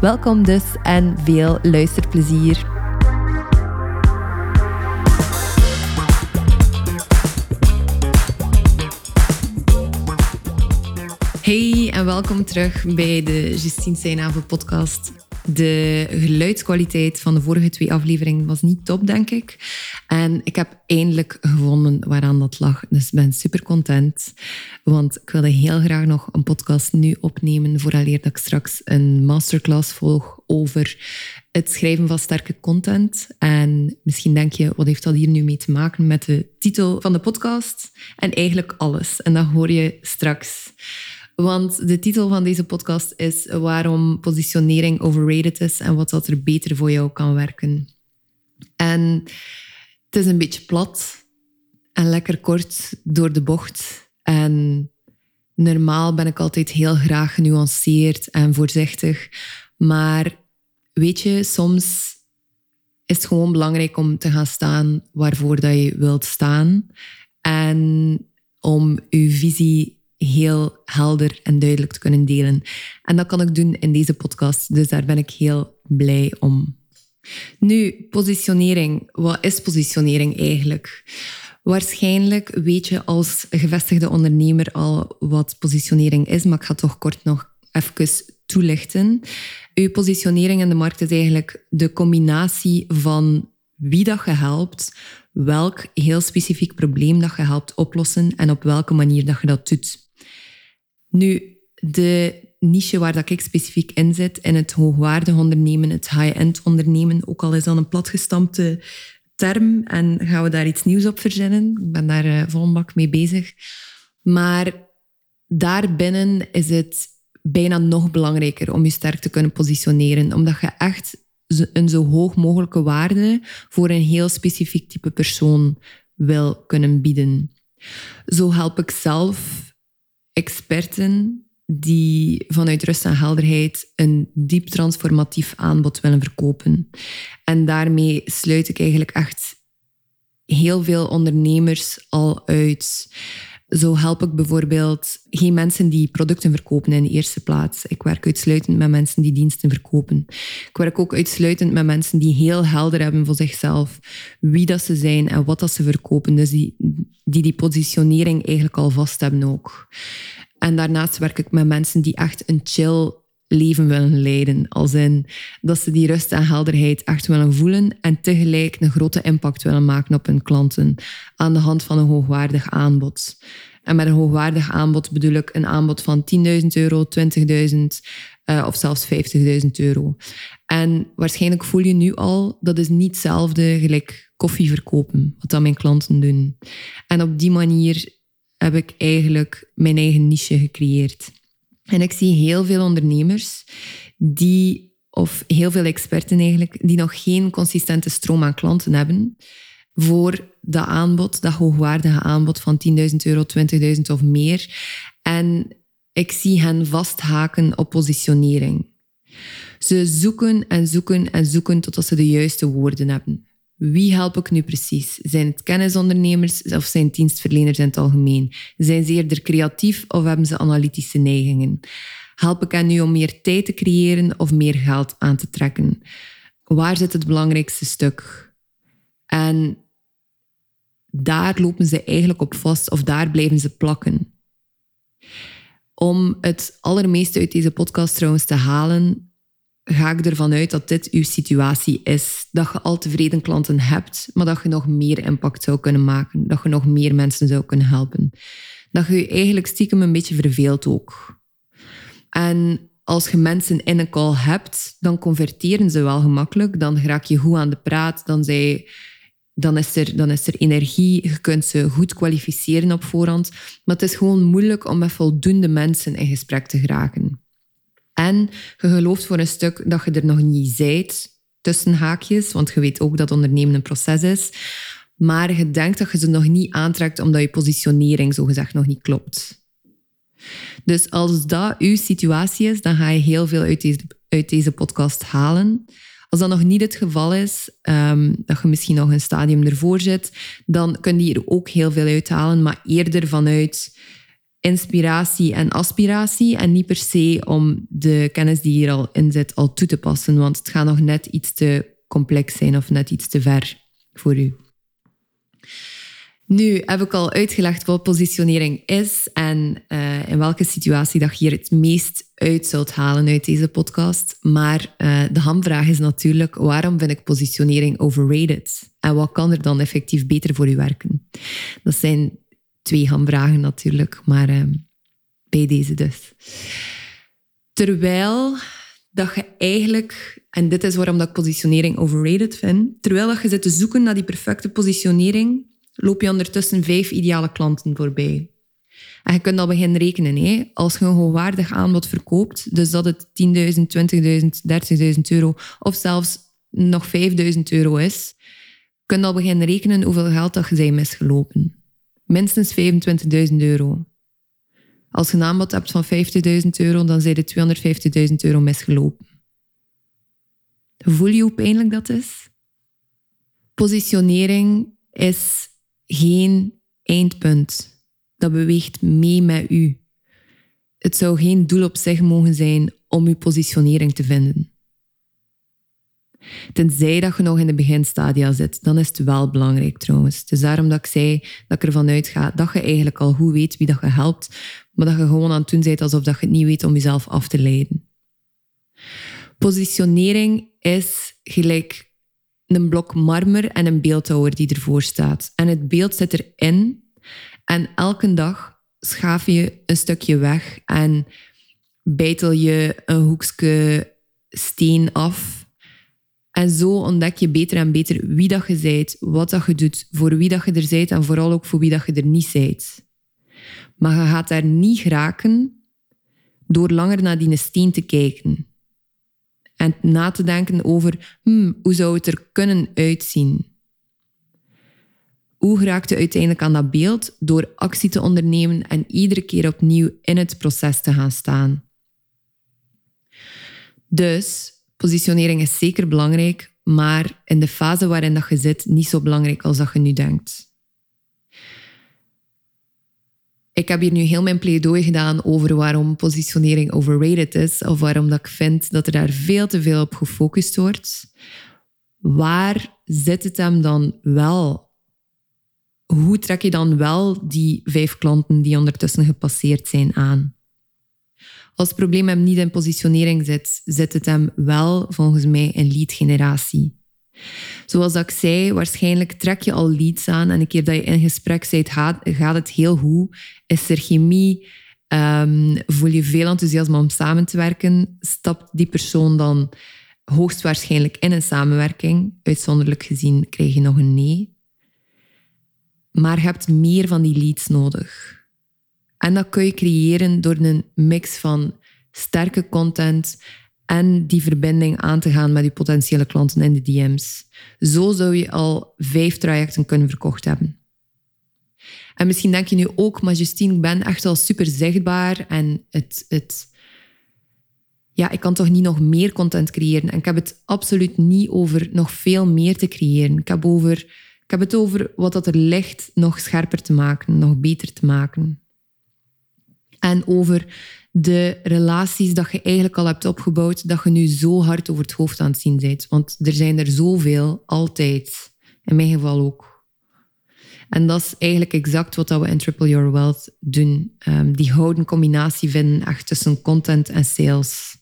Welkom dus en veel luisterplezier. Hey en welkom terug bij de Justine Seinhaven podcast. De geluidskwaliteit van de vorige twee afleveringen was niet top, denk ik. En ik heb eindelijk gevonden waaraan dat lag. Dus ik ben super content. Want ik wilde heel graag nog een podcast nu opnemen. Vooraleer dat ik straks een masterclass volg over het schrijven van sterke content. En misschien denk je, wat heeft dat hier nu mee te maken met de titel van de podcast? En eigenlijk alles. En dat hoor je straks. Want de titel van deze podcast is waarom positionering overrated is en wat dat er beter voor jou kan werken. En het is een beetje plat en lekker kort door de bocht. En normaal ben ik altijd heel graag genuanceerd en voorzichtig. Maar weet je, soms is het gewoon belangrijk om te gaan staan waarvoor dat je wilt staan. En om je visie heel helder en duidelijk te kunnen delen. En dat kan ik doen in deze podcast, dus daar ben ik heel blij om. Nu, positionering. Wat is positionering eigenlijk? Waarschijnlijk weet je als gevestigde ondernemer al wat positionering is, maar ik ga toch kort nog even toelichten. Uw positionering in de markt is eigenlijk de combinatie van wie dat je helpt, welk heel specifiek probleem dat je helpt oplossen en op welke manier dat je dat doet. Nu, de niche waar dat ik specifiek in zit, in het hoogwaardig ondernemen, het high-end ondernemen, ook al is dat een platgestampte term en gaan we daar iets nieuws op verzinnen. Ik ben daar uh, mee bezig. Maar daarbinnen is het bijna nog belangrijker om je sterk te kunnen positioneren, omdat je echt een zo hoog mogelijke waarde voor een heel specifiek type persoon wil kunnen bieden. Zo help ik zelf experten die vanuit rust en helderheid een diep transformatief aanbod willen verkopen. En daarmee sluit ik eigenlijk echt heel veel ondernemers al uit. Zo help ik bijvoorbeeld geen mensen die producten verkopen in de eerste plaats. Ik werk uitsluitend met mensen die diensten verkopen. Ik werk ook uitsluitend met mensen die heel helder hebben voor zichzelf wie dat ze zijn en wat dat ze verkopen. Dus die die, die positionering eigenlijk al vast hebben ook. En daarnaast werk ik met mensen die echt een chill leven willen leiden. Als in dat ze die rust en helderheid echt willen voelen en tegelijk een grote impact willen maken op hun klanten aan de hand van een hoogwaardig aanbod. En met een hoogwaardig aanbod bedoel ik een aanbod van 10.000 euro, 20.000 uh, of zelfs 50.000 euro. En waarschijnlijk voel je nu al, dat is niet hetzelfde gelijk koffie verkopen, wat dan mijn klanten doen. En op die manier heb ik eigenlijk mijn eigen niche gecreëerd. En ik zie heel veel ondernemers die, of heel veel experten eigenlijk, die nog geen consistente stroom aan klanten hebben voor dat aanbod, dat hoogwaardige aanbod van 10.000 euro, 20.000 of meer. En ik zie hen vasthaken op positionering. Ze zoeken en zoeken en zoeken totdat ze de juiste woorden hebben. Wie help ik nu precies? Zijn het kennisondernemers of zijn dienstverleners in het algemeen? Zijn ze eerder creatief of hebben ze analytische neigingen? Help ik hen nu om meer tijd te creëren of meer geld aan te trekken? Waar zit het belangrijkste stuk? En daar lopen ze eigenlijk op vast of daar blijven ze plakken. Om het allermeeste uit deze podcast trouwens te halen, ga ik ervan uit dat dit uw situatie is. Dat je al tevreden klanten hebt, maar dat je nog meer impact zou kunnen maken. Dat je nog meer mensen zou kunnen helpen. Dat je eigenlijk stiekem een beetje verveelt ook. En als je mensen in een call hebt, dan converteren ze wel gemakkelijk. Dan raak je goed aan de praat. Dan, zij, dan, is er, dan is er energie. Je kunt ze goed kwalificeren op voorhand. Maar het is gewoon moeilijk om met voldoende mensen in gesprek te geraken. En je gelooft voor een stuk dat je er nog niet zijt, tussen haakjes, want je weet ook dat ondernemen een proces is. Maar je denkt dat je ze nog niet aantrekt omdat je positionering zogezegd nog niet klopt. Dus als dat uw situatie is, dan ga je heel veel uit deze, uit deze podcast halen. Als dat nog niet het geval is, um, dat je misschien nog een stadium ervoor zit, dan kun je er ook heel veel uithalen, maar eerder vanuit inspiratie en aspiratie en niet per se om de kennis die hier al in zit al toe te passen, want het gaat nog net iets te complex zijn of net iets te ver voor u. Nu heb ik al uitgelegd wat positionering is en uh, in welke situatie dat je hier het meest uit zult halen uit deze podcast. Maar uh, de hamvraag is natuurlijk, waarom vind ik positionering overrated? En wat kan er dan effectief beter voor u werken? Dat zijn twee hamvragen natuurlijk, maar uh, bij deze dus. Terwijl dat je eigenlijk, en dit is waarom dat ik positionering overrated vind, terwijl dat je zit te zoeken naar die perfecte positionering, loop je ondertussen vijf ideale klanten voorbij. En je kunt al beginnen rekenen. Hè? Als je een hoogwaardig aanbod verkoopt, dus dat het 10.000, 20.000, 30.000 euro of zelfs nog 5.000 euro is, kun je al beginnen rekenen hoeveel geld dat je zijn misgelopen. Minstens 25.000 euro. Als je een aanbod hebt van 50.000 euro, dan zijn er 250.000 euro misgelopen. Voel je hoe pijnlijk dat is? Positionering is geen eindpunt. Dat beweegt mee met u. Het zou geen doel op zich mogen zijn om uw positionering te vinden. Tenzij dat je nog in de beginstadia zit, dan is het wel belangrijk trouwens. Dus daarom dat ik zei dat ik ervan uitga dat je eigenlijk al goed weet wie dat je helpt, maar dat je gewoon aan het doen bent alsof dat je het niet weet om jezelf af te leiden. Positionering is gelijk een blok marmer en een beeldhouwer die ervoor staat. En het beeld zit erin en elke dag schaaf je een stukje weg en bijtel je een hoekje steen af. En zo ontdek je beter en beter wie dat je bent, wat dat je doet, voor wie dat je er bent en vooral ook voor wie dat je er niet bent. Maar je gaat daar niet geraken door langer naar die steen te kijken. En na te denken over hmm, hoe zou het er kunnen uitzien. Hoe raakte uiteindelijk aan dat beeld? Door actie te ondernemen en iedere keer opnieuw in het proces te gaan staan. Dus positionering is zeker belangrijk, maar in de fase waarin dat je zit, niet zo belangrijk als dat je nu denkt. Ik heb hier nu heel mijn pleidooi gedaan over waarom positionering overrated is, of waarom dat ik vind dat er daar veel te veel op gefocust wordt. Waar zit het hem dan wel? Hoe trek je dan wel die vijf klanten die ondertussen gepasseerd zijn aan? Als het probleem hem niet in positionering zit, zit het hem wel volgens mij in lead generatie. Zoals ik zei, waarschijnlijk trek je al leads aan en een keer dat je in gesprek bent, gaat, het heel goed. Is er chemie? Um, voel je veel enthousiasme om samen te werken? Stapt die persoon dan hoogstwaarschijnlijk in een samenwerking? Uitzonderlijk gezien krijg je nog een nee. Maar je hebt meer van die leads nodig. En dat kun je creëren door een mix van sterke content en die verbinding aan te gaan met je potentiële klanten in de DM's. Zo zou je al vijf trajecten kunnen verkocht hebben. En misschien denk je nu ook, maar Justine, ik ben echt al super zichtbaar en het, het, ja, ik kan toch niet nog meer content creëren. En ik heb het absoluut niet over nog veel meer te creëren. Ik heb, over, ik heb het over wat dat er ligt nog scherper te maken, nog beter te maken. En over de relaties dat je eigenlijk al hebt opgebouwd, dat je nu zo hard over het hoofd aan het zien bent. Want er zijn er zoveel, altijd. In mijn geval ook. En dat is eigenlijk exact wat we in Triple Your Wealth doen. Um, die houden combinatie vinden tussen content en sales.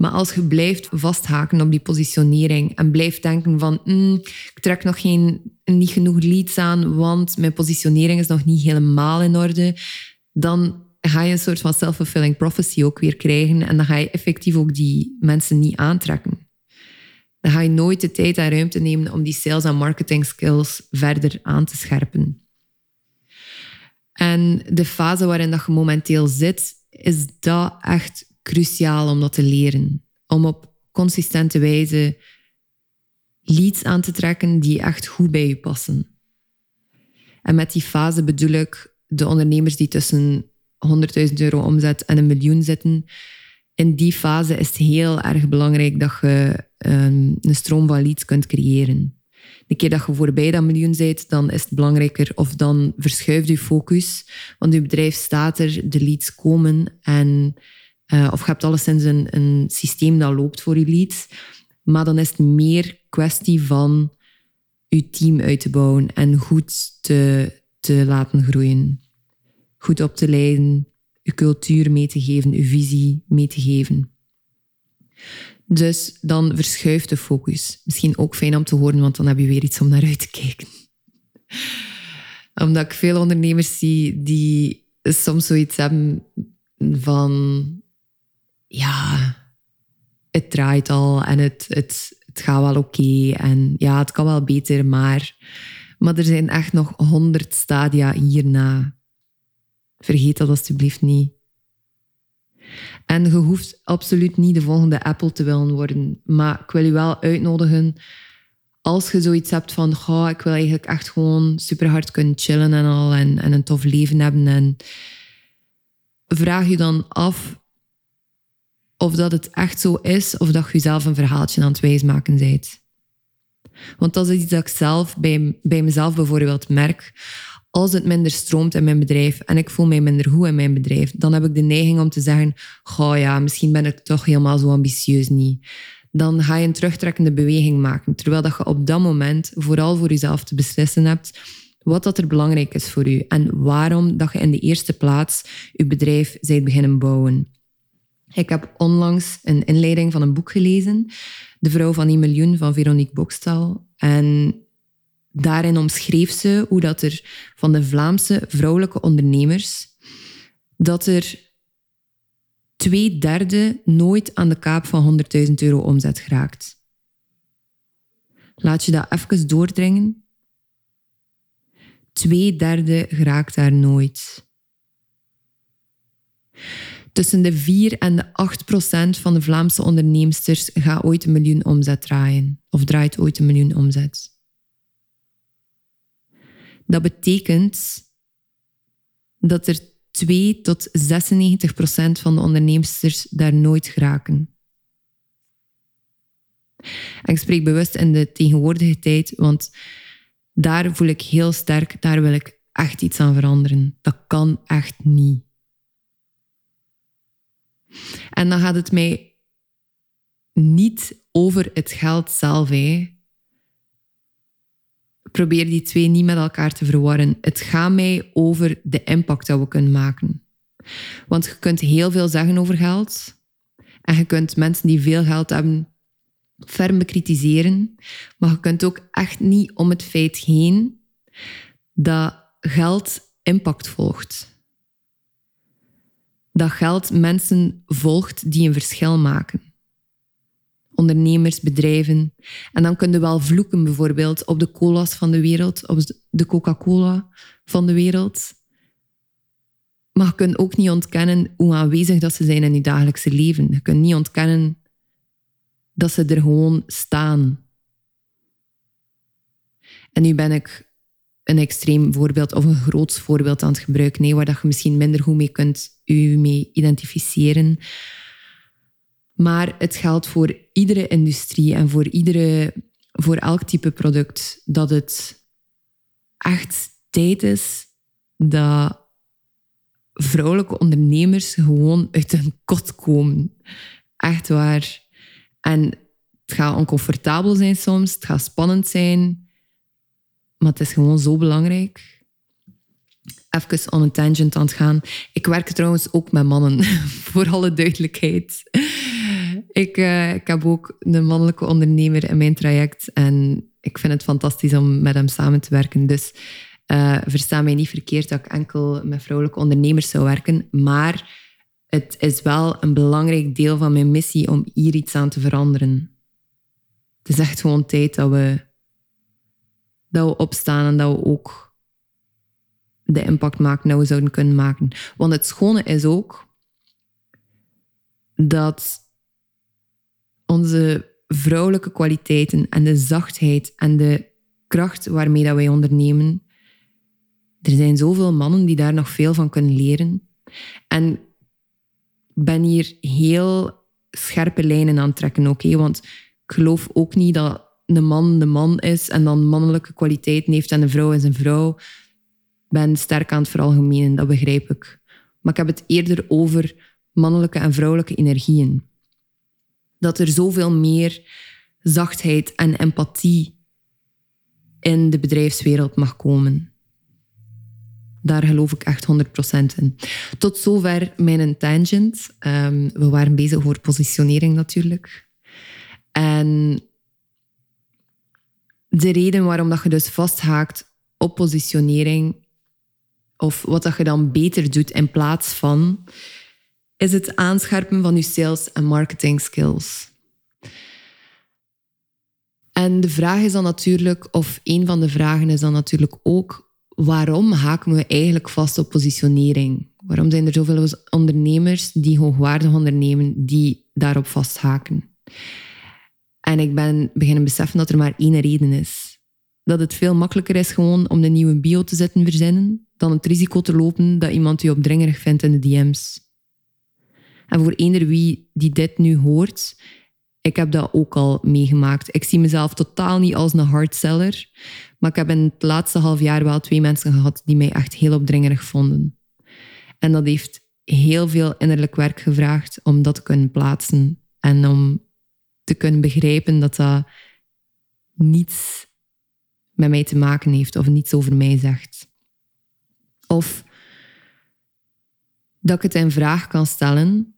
Maar als je blijft vasthaken op die positionering en blijft denken van mm, ik trek nog geen, niet genoeg leads aan, want mijn positionering is nog niet helemaal in orde, dan ga je een soort van self-fulfilling prophecy ook weer krijgen en dan ga je effectief ook die mensen niet aantrekken. Dan ga je nooit de tijd en ruimte nemen om die sales- en marketing skills verder aan te scherpen. En de fase waarin dat je momenteel zit, is dat echt cruciaal om dat te leren. Om op consistente wijze leads aan te trekken die echt goed bij je passen. En met die fase bedoel ik de ondernemers die tussen 100.000 euro omzet en een miljoen zitten. In die fase is het heel erg belangrijk dat je een, een stroom van leads kunt creëren. De keer dat je voorbij dat miljoen bent, dan is het belangrijker of dan verschuift je focus. Want je bedrijf staat er, de leads komen en uh, of je hebt alleszins een, een systeem dat loopt voor je leads. Maar dan is het meer kwestie van je team uit te bouwen en goed te, te laten groeien. Goed op te leiden, je cultuur mee te geven, je visie mee te geven. Dus dan verschuift de focus. Misschien ook fijn om te horen, want dan heb je weer iets om naar uit te kijken. Omdat ik veel ondernemers zie die soms zoiets hebben van... Ja, het draait al en het, het, het gaat wel oké. en ja, het kan wel beter, maar... Maar er zijn echt nog honderd stadia hierna. Vergeet dat alsjeblieft niet. En je hoeft absoluut niet de volgende Apple te willen worden. Maar ik wil je wel uitnodigen, als je zoiets hebt van, oh, ik wil eigenlijk echt gewoon super hard kunnen chillen en al, en, en een tof leven hebben. En vraag je dan af of dat het echt zo is, of dat je jezelf een verhaaltje aan het wijsmaken bent. Want dat is iets dat ik zelf bij, bij mezelf bijvoorbeeld merk als het minder stroomt in mijn bedrijf en ik voel mij minder goed in mijn bedrijf, dan heb ik de neiging om te zeggen, goh ja, misschien ben ik toch helemaal zo ambitieus niet. Dan ga je een terugtrekkende beweging maken, terwijl dat je op dat moment vooral voor jezelf te beslissen hebt wat dat er belangrijk is voor je en waarom dat je in de eerste plaats je bedrijf zijt beginnen bouwen. Ik heb onlangs een inleiding van een boek gelezen, De Vrouw van 1 Miljoen van Veronique Bokstal. En Daarin omschreef ze hoe dat er van de Vlaamse vrouwelijke ondernemers, dat er twee derde nooit aan de kaap van 100.000 euro omzet geraakt. Laat je dat even doordringen. Twee derde geraakt daar nooit. Tussen de 4 en de 8 procent van de Vlaamse onderneemsters gaat ooit een miljoen omzet draaien. Of draait ooit een miljoen omzet. Dat betekent dat er 2 tot 96 procent van de onderneemsters daar nooit geraken. En ik spreek bewust in de tegenwoordige tijd, want daar voel ik heel sterk, daar wil ik echt iets aan veranderen. Dat kan echt niet. En dan gaat het mij niet over het geld zelf. Hè probeer die twee niet met elkaar te verwarren. Het gaat mij over de impact dat we kunnen maken. Want je kunt heel veel zeggen over geld. En je kunt mensen die veel geld hebben ferm bekritiseren. Maar je kunt ook echt niet om het feit heen dat geld impact volgt. Dat geld mensen volgt die een verschil maken ondernemers, bedrijven. En dan kun je wel vloeken bijvoorbeeld op de cola's van de wereld, op de Coca-Cola van de wereld. Maar je kunt ook niet ontkennen hoe aanwezig dat ze zijn in je dagelijkse leven. Je kunt niet ontkennen dat ze er gewoon staan. En nu ben ik een extreem voorbeeld of een groot voorbeeld aan het gebruiken, nee, waar dat je misschien minder goed mee kunt u mee identificeren. Maar het geldt voor iedere industrie en voor, iedere, voor elk type product dat het echt tijd is dat vrouwelijke ondernemers gewoon uit hun kot komen. Echt waar. En het gaat oncomfortabel zijn soms, het gaat spannend zijn, maar het is gewoon zo belangrijk. Even on a tangent aan het gaan. Ik werk trouwens ook met mannen, voor alle duidelijkheid. Ik, uh, ik heb ook een mannelijke ondernemer in mijn traject en ik vind het fantastisch om met hem samen te werken. Dus uh, versta mij niet verkeerd dat ik enkel met vrouwelijke ondernemers zou werken, maar het is wel een belangrijk deel van mijn missie om hier iets aan te veranderen. Het is echt gewoon tijd dat we, dat we opstaan en dat we ook de impact maken dat we zouden kunnen maken. Want het schone is ook dat onze vrouwelijke kwaliteiten en de zachtheid en de kracht waarmee dat wij ondernemen, er zijn zoveel mannen die daar nog veel van kunnen leren. En ik ben hier heel scherpe lijnen aan het trekken, oké? Want ik geloof ook niet dat de man de man is en dan mannelijke kwaliteiten heeft en de vrouw is een vrouw. Ben sterk aan het veralgemenen, dat begrijp ik. Maar ik heb het eerder over mannelijke en vrouwelijke energieën. Dat er zoveel meer zachtheid en empathie in de bedrijfswereld mag komen. Daar geloof ik echt 100% in. Tot zover mijn tangent. Um, we waren bezig over positionering natuurlijk. En de reden waarom dat je dus vasthaakt op positionering, of wat dat je dan beter doet in plaats van, is het aanscherpen van je sales en marketing skills. En de vraag is dan natuurlijk, of een van de vragen is dan natuurlijk ook, waarom haken we eigenlijk vast op positionering? Waarom zijn er zoveel ondernemers die hoogwaardig ondernemen die daarop vasthaken? En ik ben beginnen beseffen dat er maar één reden is. Dat het veel makkelijker is gewoon om de nieuwe bio te zetten verzinnen, dan het risico te lopen dat iemand je opdringerig vindt in de DM's. En voor eender wie die dit nu hoort, ik heb dat ook al meegemaakt. Ik zie mezelf totaal niet als een hardseller. Maar ik heb in het laatste half jaar wel twee mensen gehad die mij echt heel opdringerig vonden. En dat heeft heel veel innerlijk werk gevraagd om dat te kunnen plaatsen. En om te kunnen begrijpen dat dat niets met mij te maken heeft of niets over mij zegt. Of dat ik het in vraag kan stellen,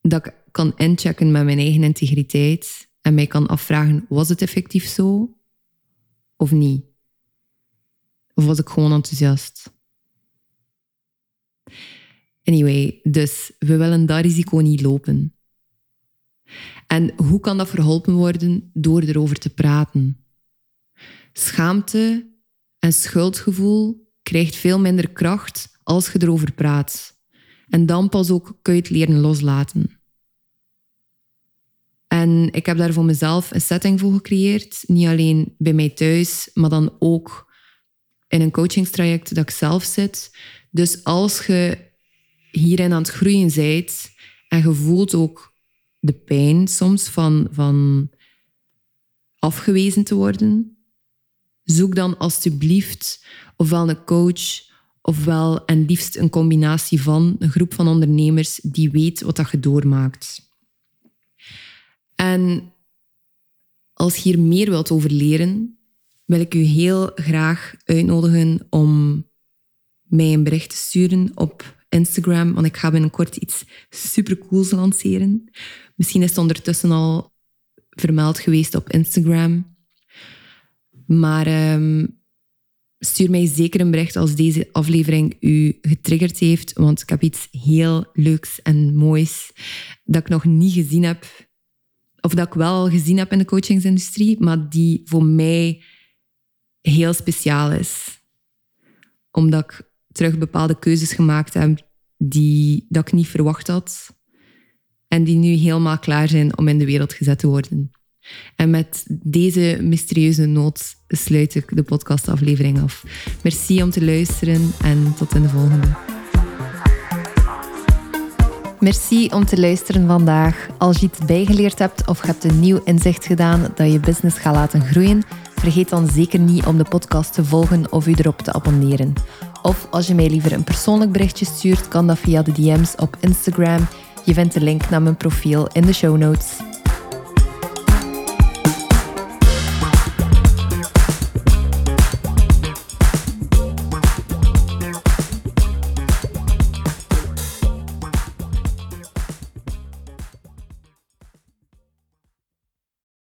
dat ik kan inchecken met mijn eigen integriteit en mij kan afvragen, was het effectief zo of niet? Of was ik gewoon enthousiast? Anyway, dus we willen dat risico niet lopen. En hoe kan dat verholpen worden? Door erover te praten. Schaamte en schuldgevoel krijgt veel minder kracht als je erover praat. En dan pas ook kun je het leren loslaten. En ik heb daar voor mezelf een setting voor gecreëerd. Niet alleen bij mij thuis, maar dan ook in een coachingstraject dat ik zelf zit. Dus als je hierin aan het groeien bent en je voelt ook de pijn soms van, van afgewezen te worden, zoek dan alsjeblieft ofwel een coach ofwel en liefst een combinatie van een groep van ondernemers die weet wat dat je doormaakt. En als je hier meer wilt over leren, wil ik u heel graag uitnodigen om mij een bericht te sturen op Instagram, want ik ga binnenkort iets supercools lanceren. Misschien is het ondertussen al vermeld geweest op Instagram. Maar ehm, stuur mij zeker een bericht als deze aflevering u getriggerd heeft, want ik heb iets heel leuks en moois dat ik nog niet gezien heb of dat ik wel gezien heb in de coachingsindustrie, maar die voor mij heel speciaal is. Omdat ik terug bepaalde keuzes gemaakt heb die dat ik niet verwacht had. En die nu helemaal klaar zijn om in de wereld gezet te worden. En met deze mysterieuze noot sluit ik de podcastaflevering af. Merci om te luisteren en tot in de volgende. Merci om te luisteren vandaag. Als je iets bijgeleerd hebt of je hebt een nieuw inzicht gedaan dat je business gaat laten groeien, vergeet dan zeker niet om de podcast te volgen of u erop te abonneren. Of als je mij liever een persoonlijk berichtje stuurt, kan dat via de DM's op Instagram. Je vindt de link naar mijn profiel in de show notes.